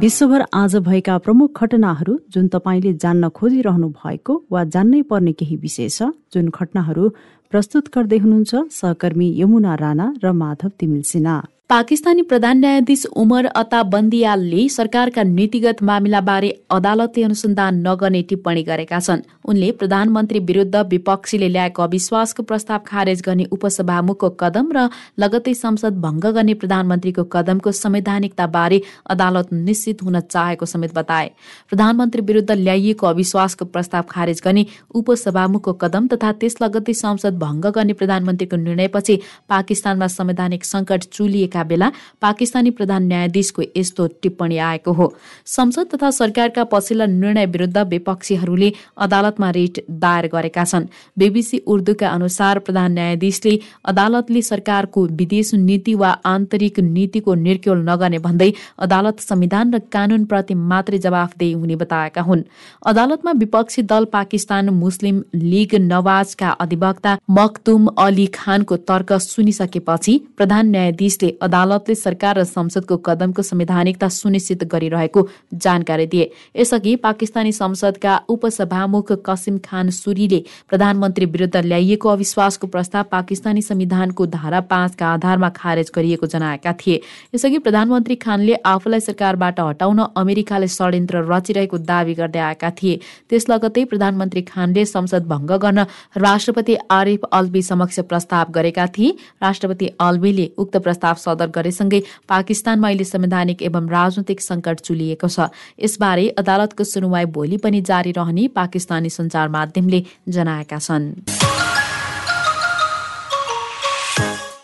विश्वभर आज भएका प्रमुख घटनाहरू जुन तपाईँले जान्न खोजिरहनु भएको वा जान्नै पर्ने केही विषय छ जुन घटनाहरू प्रस्तुत गर्दै हुनुहुन्छ सहकर्मी यमुना राणा र माधव तिमिल सिन्हा। पाकिस्तानी प्रधान न्यायाधीश उमर अता बन्दियालले सरकारका नीतिगत मामिलाबारे अदालतले अनुसन्धान नगर्ने टिप्पणी गरेका छन्। उनले प्रधानमन्त्री विरुद्ध विपक्षीले ल्याएको अविश्वासको प्रस्ताव खारेज गर्ने उपसभामुखको कदम र लगतै संसद भङ्ग गर्ने प्रधानमन्त्रीको कदमको संवैधानिकताबारे अदालत निश्चित हुन चाहेको समेत बताए। प्रधानमन्त्री विरुद्ध ल्याइएको अविश्वासको प्रस्ताव खारेज गर्ने उपसभामुखको कदम तथा त्यस लगतै संसद भङ्ग गर्ने प्रधानमन्त्रीको निर्णयपछि पाकिस्तानमा संवैधानिक संकट चुलिएका बेला पाकिस्तानी प्रधान न्यायाधीशको यस्तो टिप्पणी आएको हो। संसद तथा सरकारका पछिल्ला निर्णय विरुद्ध विपक्षीहरूले अदालतमा रिट दायर गरेका छन्। बीबीसी उर्दूका अनुसार प्रधान न्यायाधीशले अदालतले सरकारको विदेश नीति वा आन्तरिक नीतिको निर्क्योल नगर्ने भन्दै अदालत संविधान र कानूनप्रति मात्रै जवाफदेही हुने बताएका हुन्। अदालतमा विपक्षी दल पाकिस्तान मुस्लिम लीग नवाजका अधिवक्ता मखदुम अली खानको तर्क सुनिसकेपछि प्रधान न्यायाधीशले अदालतले सरकार र संसदको कदमको संवैधानिकता सुनिश्चित गरिरहेको जानकारी दिए। यसअघि पाकिस्तानी संसदका उपसभामुख कसिम खान सुरीले प्रधानमन्त्री विरुद्ध ल्याइएको अविश्वासको प्रस्ताव पाकिस्तानी संविधानको धारा पाँचका आधारमा खारेज गरिएको जनाएका थिए। यसअघि प्रधानमन्त्री खानले आफूलाई सरकारबाट हटाउन अमेरिकाले षड्यन्त्र रचिरहेको दावी गर्दै आएका थिए। त्यस लगतै प्रधानमन्त्री खानले संसद भङ्ग गर्न राष्ट्रपति आरिफ अल्बी समक्ष प्रस्ताव गरेका थिए। राष्ट्रपति अल्बीले उक्त प्रस्ताव सदर गरेसँगै पाकिस्तानमा अहिले संवैधानिक एवं राजनैतिक संकट चुलिएको छ। यसबारे अदालतको सुनवाई भोलि पनि जारी रहने पाकिस्तानी सञ्चार माध्यमले जनाएका छन्।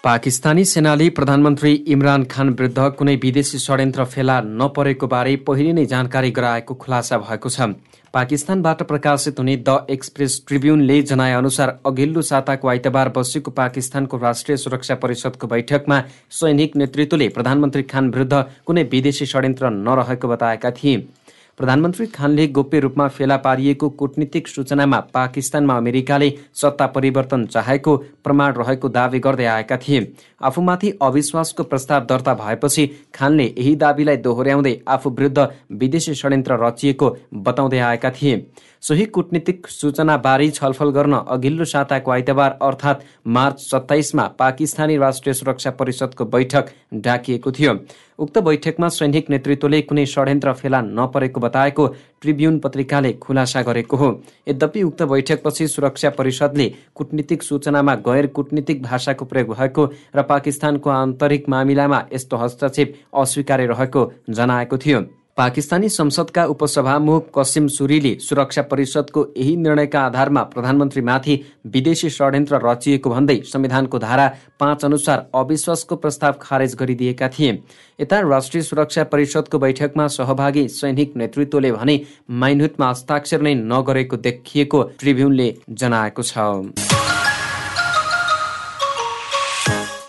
पाकिस्तानी सेनाले प्रधानमन्त्री इमरान खान विरुद्ध कुनै विदेशी षड्यन्त्र फेला नपरेको बारे पहिले नै जानकारी गराएको खुलासा भएको छ। पाकिस्तानबाट प्रकाशित हुने द एक्सप्रेस ट्रिब्युनले जनाए अनुसार अघिल्लो साताको आइतबार बसेको पाकिस्तानको राष्ट्रिय सुरक्षा परिषदको बैठकमा सैनिक नेतृत्वले प्रधानमन्त्री खान विरुद्ध कुनै विदेशी षड्यन्त्र नरहेको बताएका थिए। प्रधानमन्त्री खानले गोप्य रूपमा फेला पारिएको कूटनीतिक सूचनामा पाकिस्तानमा अमेरिकाले सत्ता परिवर्तन चाहेको प्रमाण रहेको दावी गर्दै आएका थिए। आफूमाथि अविश्वासको प्रस्ताव दर्ता भएपछि खानले यही दावीलाई दोहोर्याउँदै आफू विरुद्ध विदेशी षड्यन्त्र रचिएको बताउँदै आएका थिए। सोही कुटनीतिक सूचनाबारे छलफल गर्न अघिल्लो साताको आइतबार अर्थात् मार्च सत्ताइसमा पाकिस्तानी राष्ट्रिय सुरक्षा परिषदको बैठक डाकिएको थियो। उक्त बैठकमा सैनिक नेतृत्वले कुनै षड्यन्त्र फेला नपरेको बताएको ट्रिब्युन पत्रिकाले खुलासा गरेको हो। यद्यपि उक्त बैठकपछि सुरक्षा परिषदले कुटनीतिक सूचनामा गैर कुटनीतिक भाषाको प्रयोग भएको र पाकिस्तानको आन्तरिक मामिलामा यस्तो हस्तक्षेप अस्वीकार्य रहेको जनाएको थियो। पाकिस्तानी संसदका उपसभामुख कसिम सुरीले सुरक्षा परिषदको यही निर्णयका आधारमा प्रधानमन्त्रीमाथि विदेशी षड्यन्त्र रचिएको भन्दै संविधानको धारा पाँच अनुसार अविश्वासको प्रस्ताव खारेज गरिदिएका थिए। यता राष्ट्रिय सुरक्षा परिषदको बैठकमा सहभागी सैनिक नेतृत्वले भने माइनहुटमा हस्ताक्षर नै नगरेको देखिएको ट्रिब्युनले जनाएको छ।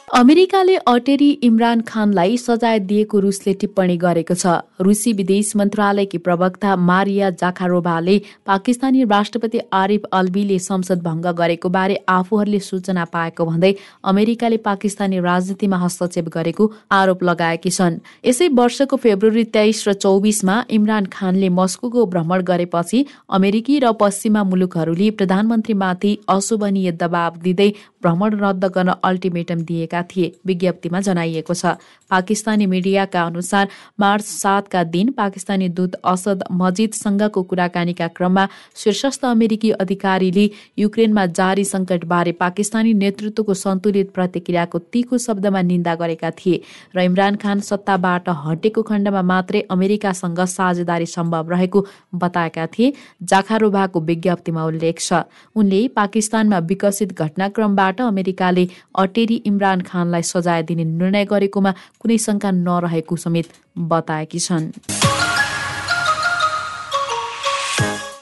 अमेरिकाले अटेरी इमरान खानलाई सजाय दिएको रुसले टिप्पणी गरेको छ। रुसी विदेश मन्त्रालयकी प्रवक्ता मारिया जाखारोभाले पाकिस्तानी राष्ट्रपति आरिफ अल्बीले संसद भङ्ग गरेको बारे आफूहरूले सूचना पाएको भन्दै अमेरिकाले पाकिस्तानी राजनीतिमा हस्तक्षेप गरेको आरोप लगाएकी छन्। यसै वर्षको फेब्रुअरी तेइस र चौबिसमा इमरान खानले मस्को भ्रमण गरेपछि अमेरिकी र पश्चिमा मुलुकहरूले प्रधानमन्त्रीमाथि अशोभनीय दबाव दिँदै भ्रमण रद्द गर्न अल्टिमेटम दिएका थिए विज्ञप्तिमा जनाइएको छ। पाकिस्तानी मिडियाका अनुसार मार्च सातका दिन पाकिस्तानी दूत असद मजिदसँगको कुराकानीका क्रममा शीर्षस्थ अमेरिकी अधिकारीले युक्रेनमा जारी सङ्कटबारे पाकिस्तानी नेतृत्वको सन्तुलित प्रतिक्रियाको तीखो शब्दमा निन्दा गरेका थिए र इमरान खान सत्ताबाट हटेको खण्डमा मात्रै अमेरिकासँग साझेदारी सम्भव रहेको बताएका थिए जाखारोभाको विज्ञप्तिमा उल्लेख छ। उनले पाकिस्तानमा विकसित घटनाक्रमबाट अमेरिकाले अटेरी इमरान खानलाई सजाय दिने निर्णय गरेकोमा कुनै शङ्का नरहेको समेत बताएकी छन्।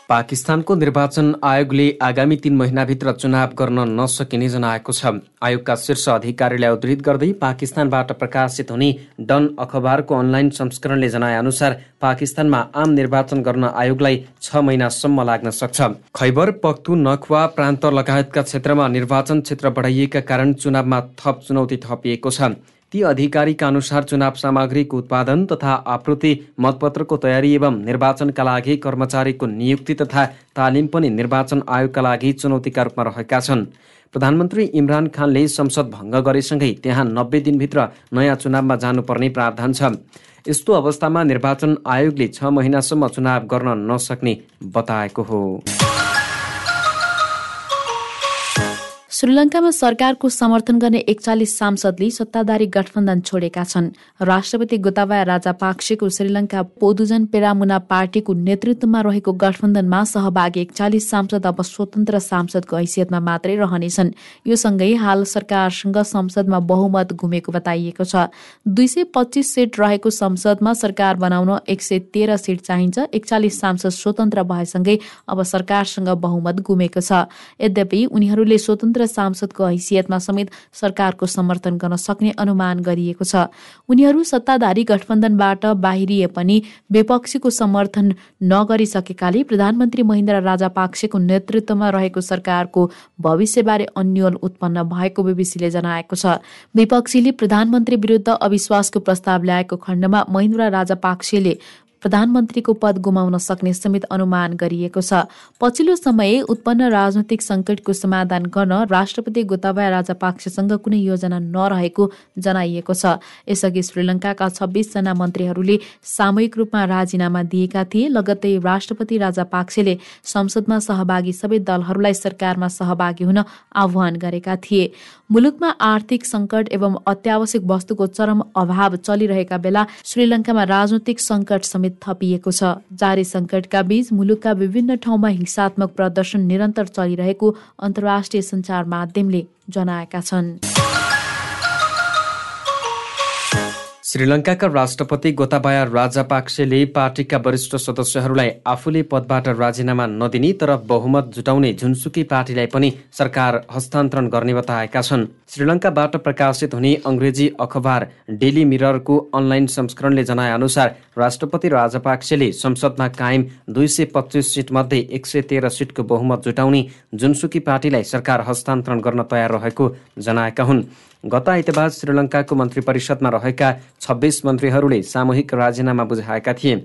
पाकिस्तानको निर्वाचन आयोगले आगामी तीन महिनाभित्र चुनाव गर्न नसकिने जनाएको छ। आयोगका शीर्ष अधिकारीलाई उद्धृत गर्दै पाकिस्तानबाट प्रकाशित हुने डन अखबारको अनलाइन संस्करणले जनाए अनुसार पाकिस्तानमा आम निर्वाचन गर्न आयोगलाई छ महिनासम्म लाग्न सक्छ। खैबर पख्तु नखवा प्रान्त लगायतका क्षेत्रमा निर्वाचन क्षेत्र बढाइएका कारण चुनावमा थप चुनौती थपिएको छ। ती अधिकारीका अनुसार चुनाव सामग्रीको उत्पादन तथा आपूर्ति मतपत्रको तयारी एवं निर्वाचनका लागि कर्मचारीको नियुक्ति तथा तालिम पनि निर्वाचन आयोगका लागि चुनौतीका रूपमा रहेका छन्। प्रधानमन्त्री इमरान खानले संसद भङ्ग गरेसँगै त्यहाँ नब्बे दिनभित्र नयाँ चुनावमा जानुपर्ने प्रावधान छ। यस्तो अवस्थामा निर्वाचन आयोगले छ महिनासम्म चुनाव गर्न नसक्ने बताएको हो। श्रीलङ्कामा सरकारको समर्थन गर्ने एकचालिस सांसदले सत्ताधारी गठबन्धन छोडेका छन्। राष्ट्रपति गोताबाया राजा पाक्सेको श्रीलङ्का पोदुजन पेरामुना पार्टीको नेतृत्वमा रहेको गठबन्धनमा सहभागी एकचालिस सांसद अब स्वतन्त्र सांसदको हैसियतमा मात्रै रहनेछन्। यो सँगै हाल सरकारसँग संसदमा बहुमत घुमेको बताइएको छ। दुई सय पच्चिस सिट रहेको संसदमा सरकार बनाउन एक सय तेह्र सिट चाहिन्छ। एकचालिस सांसद स्वतन्त्र भएसँगै अब सरकारसँग बहुमत घुमेको छ। यद्यपि उनीहरूले स्वतन्त्र सांसदको हैसियतमा समेत सरकारको समर्थन गर्न सक्ने अनुमान गरिएको छ। उनीहरू सत्ताधारी गठबन्धनबाट बाहिरिए पनि विपक्षीको समर्थन नगरिसकेकाले प्रधानमन्त्री महेन्द्र राजा पाक्सेको नेतृत्वमा रहेको सरकारको भविष्यबारे अन्यल उत्पन्न भएको बिबिसीले जनाएको छ। विपक्षीले प्रधानमन्त्री विरुद्ध अविश्वासको प्रस्ताव ल्याएको खण्डमा महेन्द्र राजा पाक्सेले प्रधानमन्त्रीको पद गुमाउन सक्ने समेत अनुमान गरिएको छ। पछिल्लो समय उत्पन्न राजनैतिक सङ्कटको समाधान गर्न राष्ट्रपति गोताबाया राजापाक्सेसँग कुनै योजना नरहेको जनाइएको छ। यसअघि श्रीलङ्काका छब्बिसजना मन्त्रीहरूले सामूहिक रूपमा राजीनामा दिएका थिए। लगत्तै राष्ट्रपति राजापाक्सेले संसदमा सहभागी सबै दलहरूलाई सरकारमा सहभागी हुन आह्वान गरेका थिए। मुलुकमा आर्थिक सङ्कट एवं अत्यावश्यक वस्तुको चरम अभाव चलिरहेका बेला श्रीलङ्कामा राजनैतिक सङ्कट थपिएको छ। जारी सङ्कटका बीच मुलुकका विभिन्न ठाउँमा हिंसात्मक प्रदर्शन निरन्तर चलिरहेको अन्तर्राष्ट्रिय सञ्चार माध्यमले जनाएका छन्। श्रीलङ्काका राष्ट्रपति गोताबाया राजापाक्सेले पार्टीका वरिष्ठ सदस्यहरूलाई आफूले पदबाट राजीनामा नदिने तर बहुमत जुटाउने जुनसुकी पार्टीलाई पनि सरकार हस्तान्तरण गर्ने बताएका छन्। श्रीलङ्काबाट प्रकाशित हुने अङ्ग्रेजी अखबार डेली मिररको अनलाइन संस्करणले जनाए अनुसार राष्ट्रपति राजापाक्सेले संसदमा कायम दुई सय पच्चिस सिटमध्ये एक सय तेह्र सिटको बहुमत जुटाउने जुनसुकी पार्टीलाई सरकार हस्तान्तरण गर्न तयार रहेको जनाएका हुन्। गत आइतबार श्रीलङ्काको मन्त्री परिषदमा रहेका छब्बिस मन्त्रीहरूले सामूहिक राजीनामा बुझाएका थिए।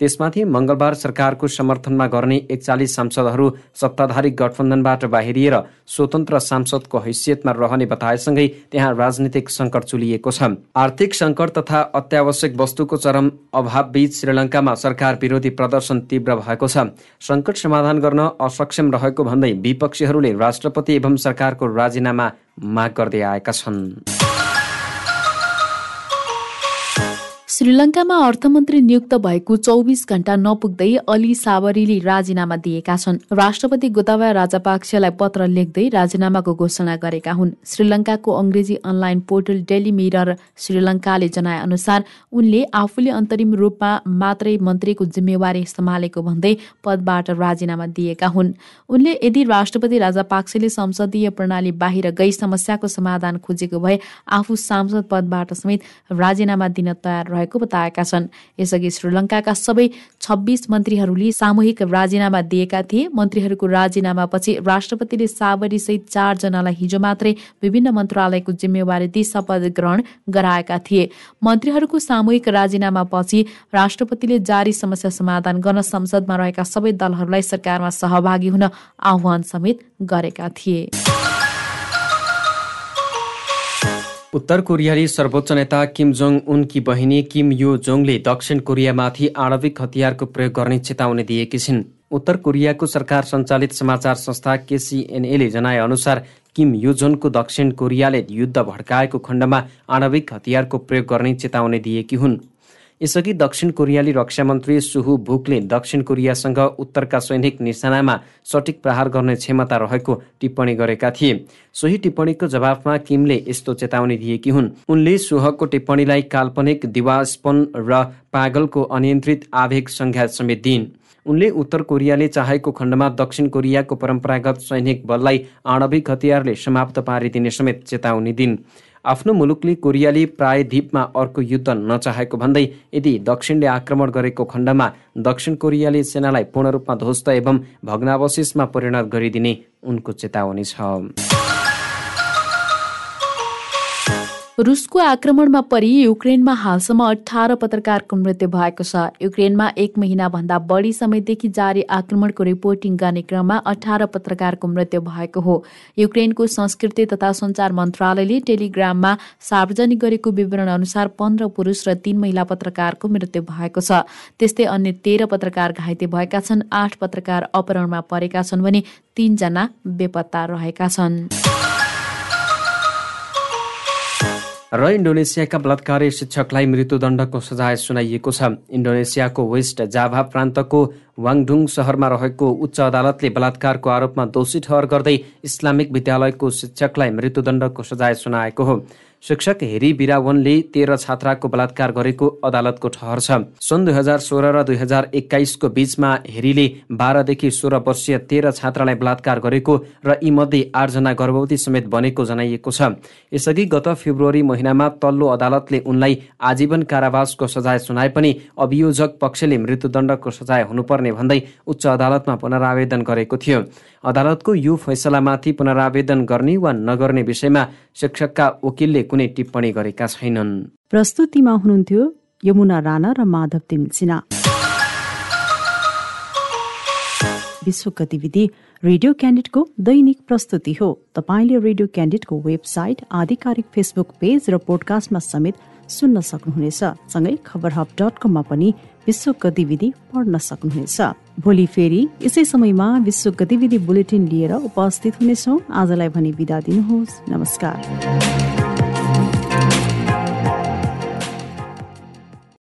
त्यसमाथि मङ्गलबार सरकारको समर्थनमा गर्ने एकचालिस सांसदहरू सत्ताधारी गठबन्धनबाट बाहिरिएर स्वतन्त्र सांसदको हैसियतमा रहने बताएसँगै त्यहाँ राजनीतिक सङ्कट चुलिएको छ। आर्थिक सङ्कट तथा अत्यावश्यक वस्तुको चरम अभाव बीच श्रीलङ्कामा सरकार विरोधी प्रदर्शन तीव्र भएको छ। सङ्कट समाधान गर्न असक्षम रहेको भन्दै विपक्षीहरूले राष्ट्रपति एवं सरकारको राजीनामा माग गर्दै आएका छन्। श्रीलङ्कामा अर्थमन्त्री नियुक्त भएको चौबिस घण्टा नपुग्दै अली सावरीले राजीनामा दिएका छन्। राष्ट्रपति गोताबाया राजापाक्सेलाई पत्र लेख्दै राजीनामाको घोषणा गरेका हुन्। श्रीलङ्काको अङ्ग्रेजी अनलाइन पोर्टल डेली मिरर श्रीलङ्काले जनाए अनुसार उनले आफूले अन्तरिम रूपमा मात्रै मन्त्रीको जिम्मेवारी सम्हालेको भन्दै पदबाट राजीनामा दिएका हुन्। उनले यदि राष्ट्रपति राजापाक्सेले संसदीय प्रणाली बाहिर गई समस्याको समाधान खोजेको भए आफू सांसद पदबाट समेत राजीनामा दिन तयार रहेको भएको बताएका छन्। यसअघि श्रीलङ्काका सबै छब्बिस मन्त्रीहरूले सामूहिक राजीनामा दिएका थिए। मन्त्रीहरूको राजीनामापछि राष्ट्रपतिले सावरीसहित चारजनालाई हिजो मात्रै विभिन्न मन्त्रालयको जिम्मेवारी दिई शपथ ग्रहण गराएका थिए। मन्त्रीहरूको सामूहिक राजीनामापछि राष्ट्रपतिले जारी समस्या समाधान गर्न संसदमा रहेका सबै दलहरूलाई सरकारमा सहभागी हुन आह्वान समेत गरेका थिए। उत्तर कोरियाली सर्वोच्च नेता किम जोङ उनकी बहिनी किम यो जोङले दक्षिण कोरियामाथि आणविक हतियारको प्रयोग गर्ने चेतावनी दिएकी छिन्। उत्तर कोरियाको सरकार सञ्चालित समाचार संस्था केसिएनएले जनाए अनुसार किम योजोनको दक्षिण कोरियाले युद्ध भड्काएको खण्डमा आणविक हतियारको प्रयोग गर्ने चेतावनी दिएकी हुन्। यसअघि दक्षिण कोरियाली रक्षा मन्त्री सुहु भुकले दक्षिण कोरियासँग उत्तरका सैनिक निशानामा सटिक प्रहार गर्ने क्षमता रहेको टिप्पणी गरेका थिए। सोही टिप्पणीको जवाफमा किमले यस्तो चेतावनी दिएकी हुन्। उनले सुहको टिप्पणीलाई काल्पनिक दिवास्पन र पागलको अनियन्त्रित आवेग संज्ञा समेत दिइन्। उनले उत्तर कोरियाले चाहेको खण्डमा दक्षिण कोरियाको परम्परागत सैनिक बललाई आणविक हतियारले समाप्त पारिदिने समेत चेतावनी दिन्। आफ्नो मुलुकले कोरियाली प्रायद्वीपमा अर्को युद्ध नचाहेको भन्दै यदि दक्षिणले आक्रमण गरेको खण्डमा दक्षिण कोरियाली सेनालाई पूर्ण रूपमा ध्वस्त एवं भग्नावशेषमा परिणत गरिदिने उनको चेतावनी छ। रुसको आक्रमणमा परि युक्रेनमा हालसम्म अठार पत्रकारको मृत्यु भएको छ। युक्रेनमा एक महिनाभन्दा बढी समयदेखि जारी आक्रमणको रिपोर्टिङ गर्ने क्रममा अठार पत्रकारको मृत्यु भएको हो। युक्रेनको संस्कृति तथा सञ्चार मन्त्रालयले टेलिग्राममा सार्वजनिक गरेको विवरण अनुसार पन्ध्र पुरुष र तीन महिला पत्रकारको मृत्यु भएको छ। त्यस्तै अन्य तेह्र पत्रकार घाइते भएका छन्। आठ पत्रकार अपहरणमा परेका छन् भने तीनजना बेपत्ता रहेका छन्। र इन्डोनेसियाका बलात्कारी शिक्षकलाई मृत्युदण्डको सजाय सुनाइएको छ। इन्डोनेसियाको वेस्ट जाभा प्रान्तको वाङडुङ सहरमा रहेको उच्च अदालतले बलात्कारको आरोपमा दोषी ठहर गर्दै इस्लामिक विद्यालयको शिक्षकलाई मृत्युदण्डको सजाय सुनाएको हो। शिक्षक हेरी बिरावनले तेह्र छात्राको बलात्कार गरेको अदालतको ठहर छ। सन् दुई हजार सोह्र र दुई हजार एक्काइसको बीचमा हेरीले बाह्रदेखि सोह्र वर्षीय तेह्र छात्रालाई बलात्कार गरेको र यीमध्ये आठजना गर्भवती समेत बनेको जनाइएको छ। यसअघि गत फेब्रुअरी महिनामा तल्लो अदालतले उनलाई आजीवन कारावासको सजाय सुनाए पनि अभियोजक पक्षले मृत्युदण्डको सजाय हुनुपर्ने भन्दै उच्च अदालतमा पुनरावेदन गरेको थियो। अदालतको यो फैसलामाथि पुनरावेदन गर्ने वा नगर्ने विषयमा शिक्षकका वकिलले कुनै टिप्पणी गरेका छैनन्। प्रस्तुतिमा हुनुहुन्थ्यो यमुना राणा र माधव तिमिसिना विश्व गतिविधि रेडियो क्यान्डिडको दैनिक प्रस्तुति हो। तपाईँले रेडियो क्यान्डिडको वेबसाइट आधिकारिक फेसबुक पेज र पोडकास्टमा समेत सुन्न सक्नुहुनेछ। सँगै खबर हब डट कममा पनि विश्व गतिविधि पढ्न सक्नुहुनेछ। भोलि फेरि यसै समयमा विश्व गतिविधि बुलेटिन लिएर उपस्थित हुनेछौ। आजलाई भने विदा दिनुहोस्। नमस्कार।